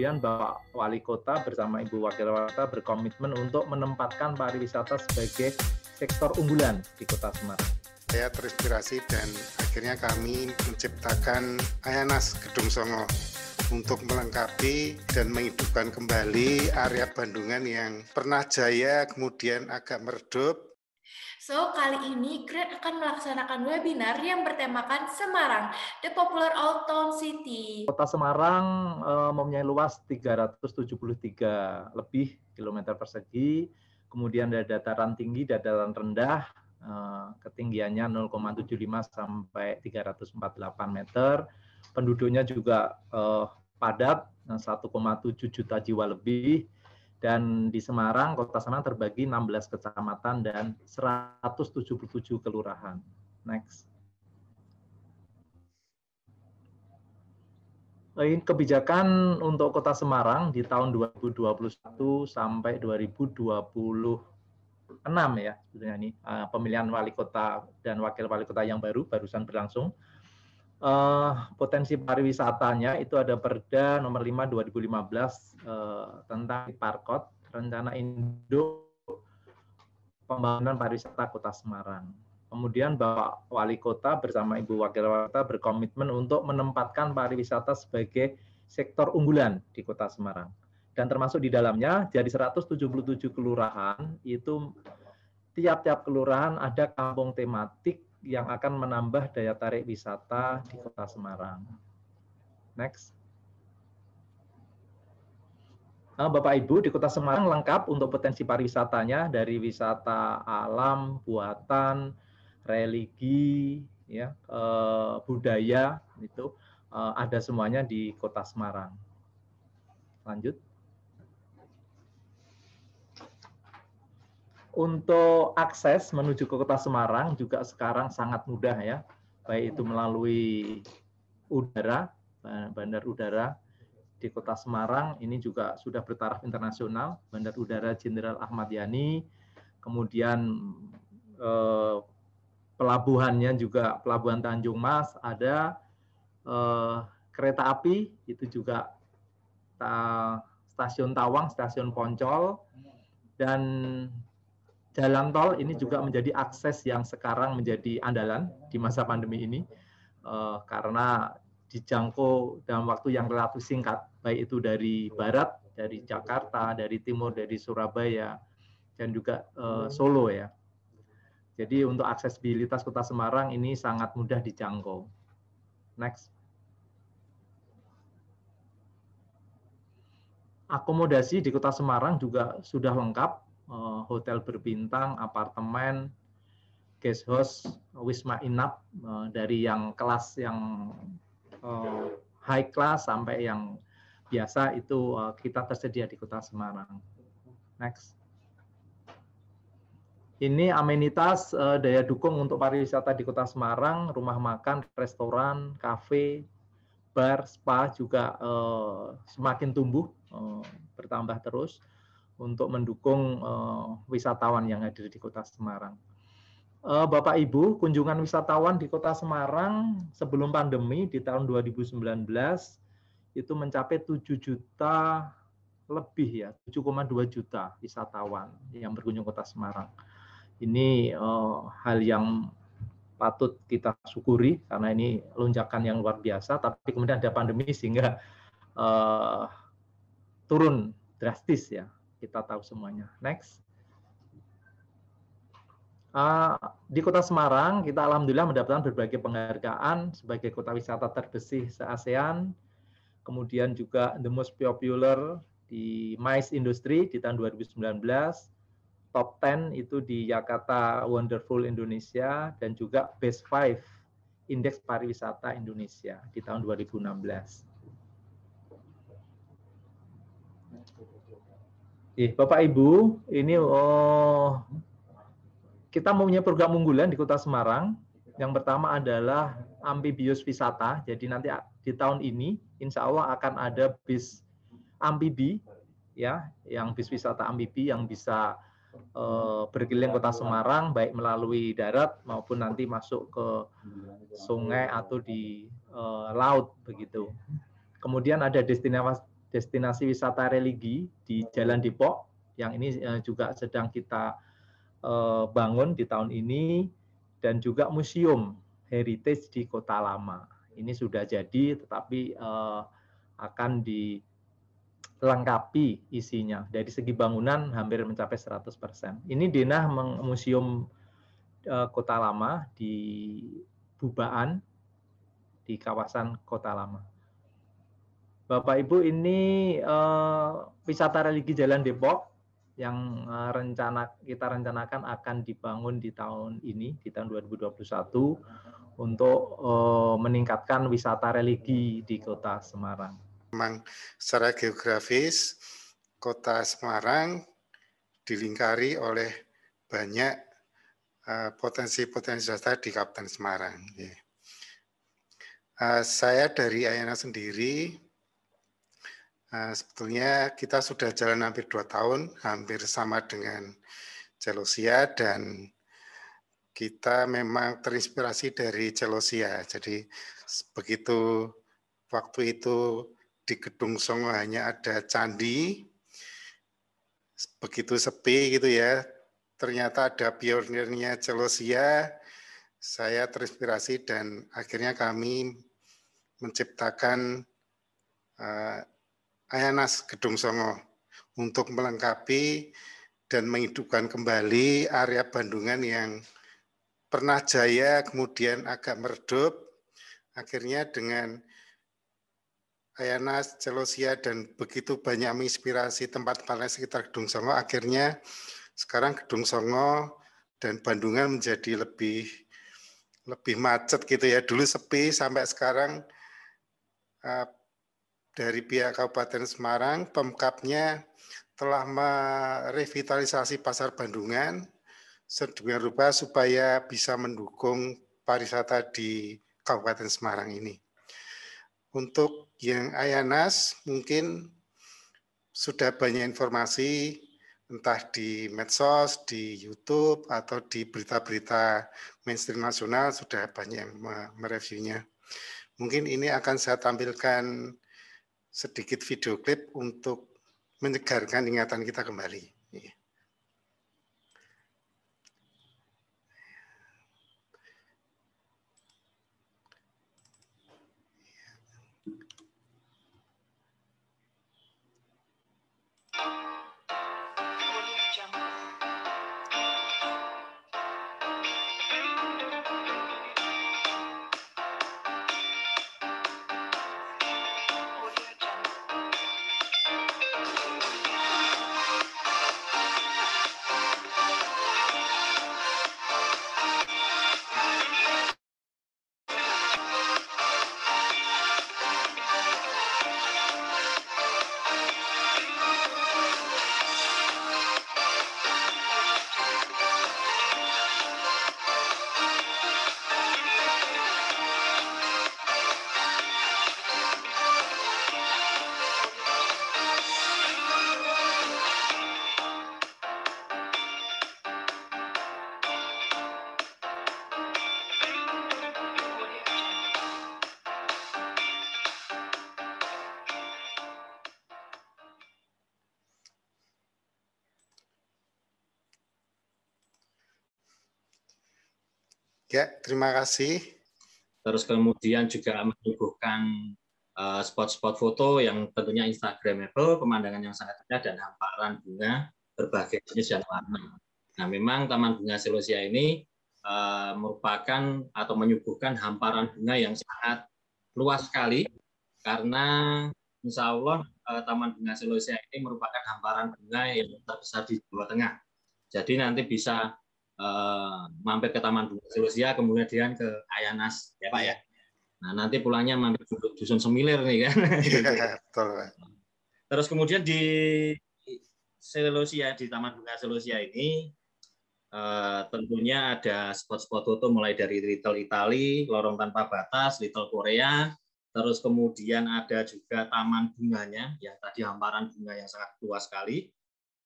kemudian Bapak Wali Kota bersama Ibu Wakil Wali Kota berkomitmen untuk menempatkan pariwisata sebagai sektor unggulan di Kota Semarang. Saya terinspirasi dan akhirnya kami menciptakan Ayanas Gedung Songo untuk melengkapi dan menghidupkan kembali area Bandungan yang pernah jaya kemudian agak meredup So, kali ini Grant akan melaksanakan webinar yang bertemakan Semarang, The Popular Old Town City. Kota Semarang uh, mempunyai luas 373 lebih kilometer persegi, kemudian ada dataran tinggi, dataran rendah, uh, ketinggiannya 0,75 sampai 348 meter, penduduknya juga uh, padat, 1,7 juta jiwa lebih, dan di Semarang, Kota Semarang terbagi 16 kecamatan dan 177 kelurahan. Next. Kebijakan untuk Kota Semarang di tahun 2021 sampai 2026 ya, ini eh, pemilihan wali kota dan wakil wali kota yang baru barusan berlangsung uh, potensi pariwisatanya itu ada Perda nomor 5 2015 uh, tentang Parkot rencana Indo pembangunan pariwisata Kota Semarang. Kemudian Bapak Wali Kota bersama Ibu Wakil Wali Kota berkomitmen untuk menempatkan pariwisata sebagai sektor unggulan di Kota Semarang. Dan termasuk di dalamnya dari 177 kelurahan itu tiap-tiap kelurahan ada kampung tematik yang akan menambah daya tarik wisata di Kota Semarang. Next. Nah, Bapak Ibu di Kota Semarang lengkap untuk potensi pariwisatanya dari wisata alam, buatan, religi, ya, eh, budaya itu eh, ada semuanya di Kota Semarang. Lanjut. Untuk akses menuju ke Kota Semarang juga sekarang sangat mudah ya, baik itu melalui udara, bandar udara di Kota Semarang. Ini juga sudah bertaraf internasional, Bandar Udara Jenderal Ahmad Yani, kemudian eh, pelabuhannya juga Pelabuhan Tanjung Mas ada, eh, kereta api itu juga ta, stasiun Tawang, stasiun Poncol, dan jalan tol ini juga menjadi akses yang sekarang menjadi andalan di masa pandemi ini uh, karena dijangkau dalam waktu yang relatif singkat baik itu dari barat dari Jakarta dari timur dari Surabaya dan juga uh, Solo ya. Jadi untuk aksesibilitas kota Semarang ini sangat mudah dijangkau. Next. Akomodasi di kota Semarang juga sudah lengkap Eh, hotel berbintang, apartemen, guest house, wisma inap eh, dari yang kelas yang eh, high class sampai yang biasa itu kita tersedia di Kota Semarang. Next. Ini amenitas daya dukung untuk pariwisata di Kota Semarang, rumah makan, restoran, kafe, bar, spa juga semakin tumbuh, bertambah terus untuk mendukung uh, wisatawan yang hadir di Kota Semarang. Uh, Bapak Ibu, kunjungan wisatawan di Kota Semarang sebelum pandemi di tahun 2019 itu mencapai 7 juta lebih ya, 7,2 juta wisatawan yang berkunjung Kota Semarang. Ini uh, hal yang patut kita syukuri karena ini lonjakan yang luar biasa, tapi kemudian ada pandemi sehingga uh, turun drastis ya kita tahu semuanya. Next. Uh, di Kota Semarang, kita alhamdulillah mendapatkan berbagai penghargaan sebagai kota wisata terbersih se-ASEAN, kemudian juga the most popular di MICE Industry di tahun 2019, top 10 itu di Jakarta Wonderful Indonesia, dan juga Best 5 Indeks Pariwisata Indonesia di tahun 2016. Bapak Ibu, ini oh, kita mempunyai program unggulan di Kota Semarang. Yang pertama adalah amfibius wisata. Jadi nanti di tahun ini, insya Allah akan ada bis amfibi, ya, yang bis wisata amfibi yang bisa uh, berkeliling Kota Semarang, baik melalui darat maupun nanti masuk ke sungai atau di uh, laut begitu. Kemudian ada destinasi destinasi wisata religi di Jalan Depok yang ini juga sedang kita bangun di tahun ini dan juga museum heritage di Kota Lama. Ini sudah jadi tetapi akan dilengkapi isinya. Dari segi bangunan hampir mencapai 100%. Ini denah museum Kota Lama di Bubaan di kawasan Kota Lama. Bapak Ibu ini uh, wisata religi Jalan Depok yang uh, rencana kita rencanakan akan dibangun di tahun ini di tahun 2021 untuk uh, meningkatkan wisata religi di Kota Semarang. Memang secara geografis Kota Semarang dilingkari oleh banyak potensi-potensi wisata di Kabupaten Semarang. Saya dari Ayana sendiri Nah, sebetulnya kita sudah jalan hampir dua tahun, hampir sama dengan Celosia dan kita memang terinspirasi dari Celosia. Jadi begitu waktu itu di Gedung Songo hanya ada candi, begitu sepi gitu ya, ternyata ada pionirnya Celosia, saya terinspirasi dan akhirnya kami menciptakan uh, Ayanas Gedung Songo untuk melengkapi dan menghidupkan kembali area Bandungan yang pernah jaya kemudian agak meredup. Akhirnya dengan Ayanas, Celosia, dan begitu banyak menginspirasi tempat-tempat sekitar Gedung Songo, akhirnya sekarang Gedung Songo dan Bandungan menjadi lebih lebih macet gitu ya. Dulu sepi sampai sekarang eh, dari pihak Kabupaten Semarang, Pemkapnya telah merevitalisasi pasar Bandungan sedemikian rupa supaya bisa mendukung pariwisata di Kabupaten Semarang ini. Untuk yang Ayanas mungkin sudah banyak informasi entah di medsos, di YouTube, atau di berita-berita mainstream nasional sudah banyak mereviewnya. Mungkin ini akan saya tampilkan sedikit video klip untuk menyegarkan ingatan kita kembali. Ya, terima kasih. Terus kemudian juga menyuguhkan eh, spot-spot foto yang tentunya Instagramable, pemandangan yang sangat indah dan hamparan bunga berbagai jenis dan warna. Nah, memang Taman Bunga Selosia ini uh, merupakan atau menyuguhkan hamparan bunga yang sangat luas sekali karena Insya Allah uh, Taman Bunga Selosia ini merupakan hamparan bunga yang terbesar di Jawa Tengah. Jadi nanti bisa uh, mampir ke Taman Bunga Selusia, kemudian ke Ayanas, ya Pak ya. Nah nanti pulangnya mampir ke Dusun Semilir nih kan. Iya, betul. Terus kemudian di Selusia, di Taman Bunga Selusia ini uh, tentunya ada spot-spot foto mulai dari Little Italy, Lorong Tanpa Batas, Little Korea, terus kemudian ada juga taman bunganya, yang tadi hamparan bunga yang sangat luas sekali.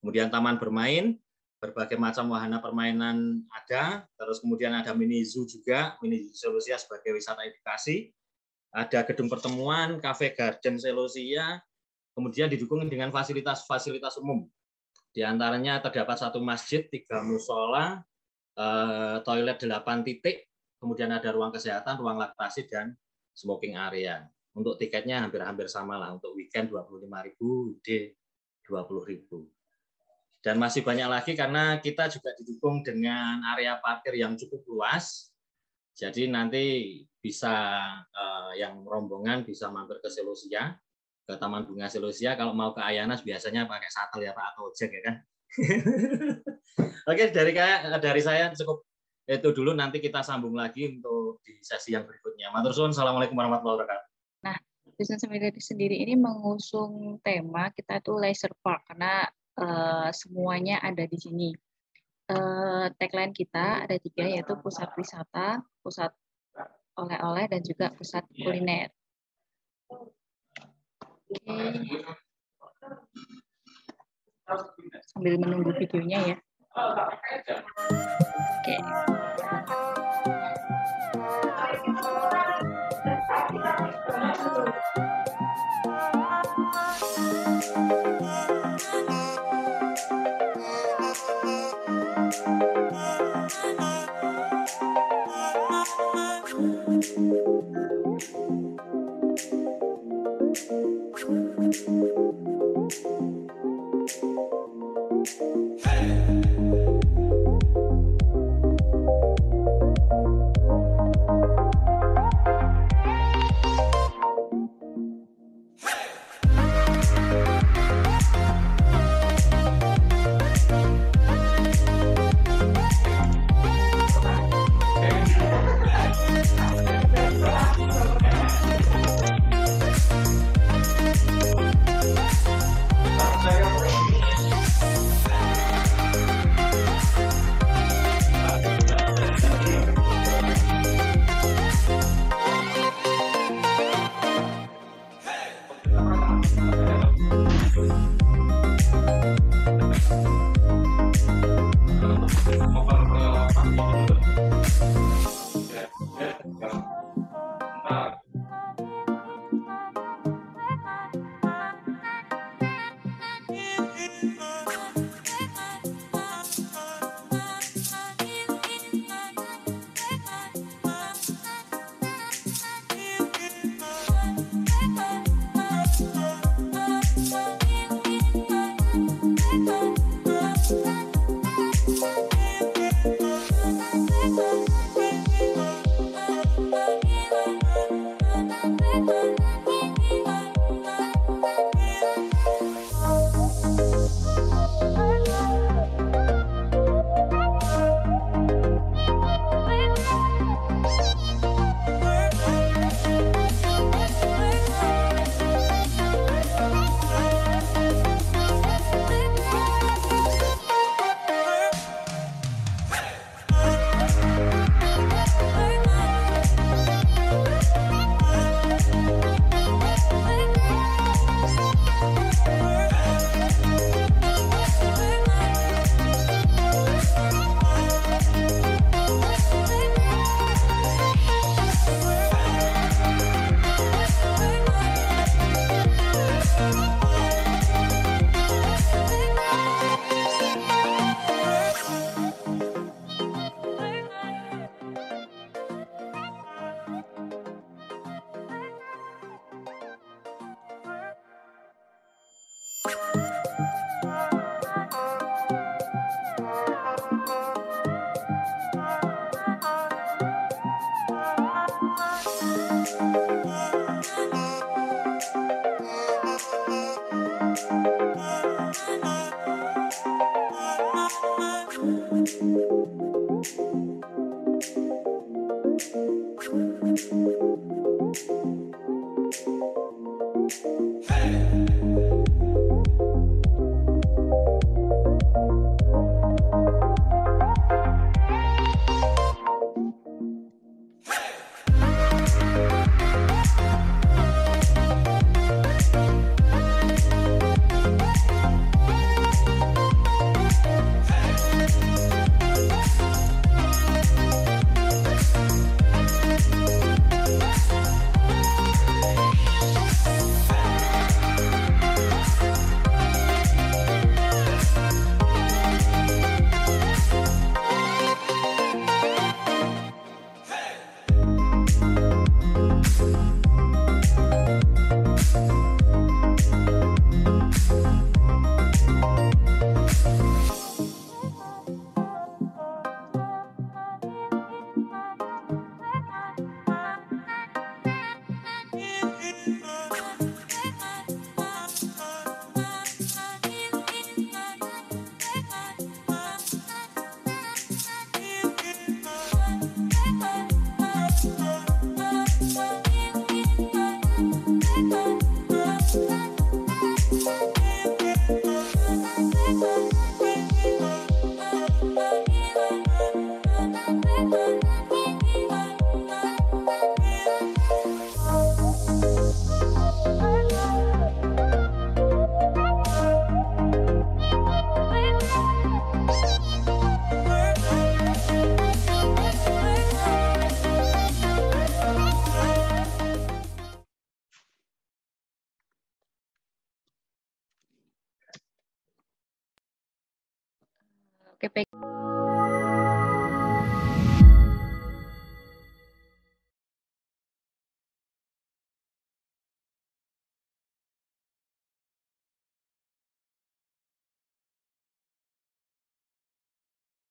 Kemudian taman bermain, berbagai macam wahana permainan ada, terus kemudian ada mini zoo juga, mini zoo Selusia sebagai wisata edukasi, ada gedung pertemuan, cafe garden Selusia, kemudian didukung dengan fasilitas-fasilitas umum. Di antaranya terdapat satu masjid, tiga musola, eh, toilet delapan titik, kemudian ada ruang kesehatan, ruang laktasi, dan smoking area. Untuk tiketnya hampir-hampir sama lah. Untuk weekend 25.000, weekday 20.000. Dan masih banyak lagi karena kita juga didukung dengan area parkir yang cukup luas. Jadi nanti bisa eh, yang rombongan bisa mampir ke Selosia, ke Taman Bunga Selosia. Kalau mau ke Ayanas biasanya pakai shuttle ya Pak atau ojek ya kan. Oke dari dari saya cukup itu dulu. Nanti kita sambung lagi untuk di sesi yang berikutnya. Matur suwun. Assalamualaikum warahmatullahi wabarakatuh. Nah, Business sendiri ini mengusung tema kita itu leisure park karena uh, semuanya ada di sini. Uh, tagline kita ada tiga yaitu pusat wisata, pusat oleh-oleh dan juga pusat kuliner. Oke. Okay. Sambil menunggu videonya ya. Oke. Okay. Música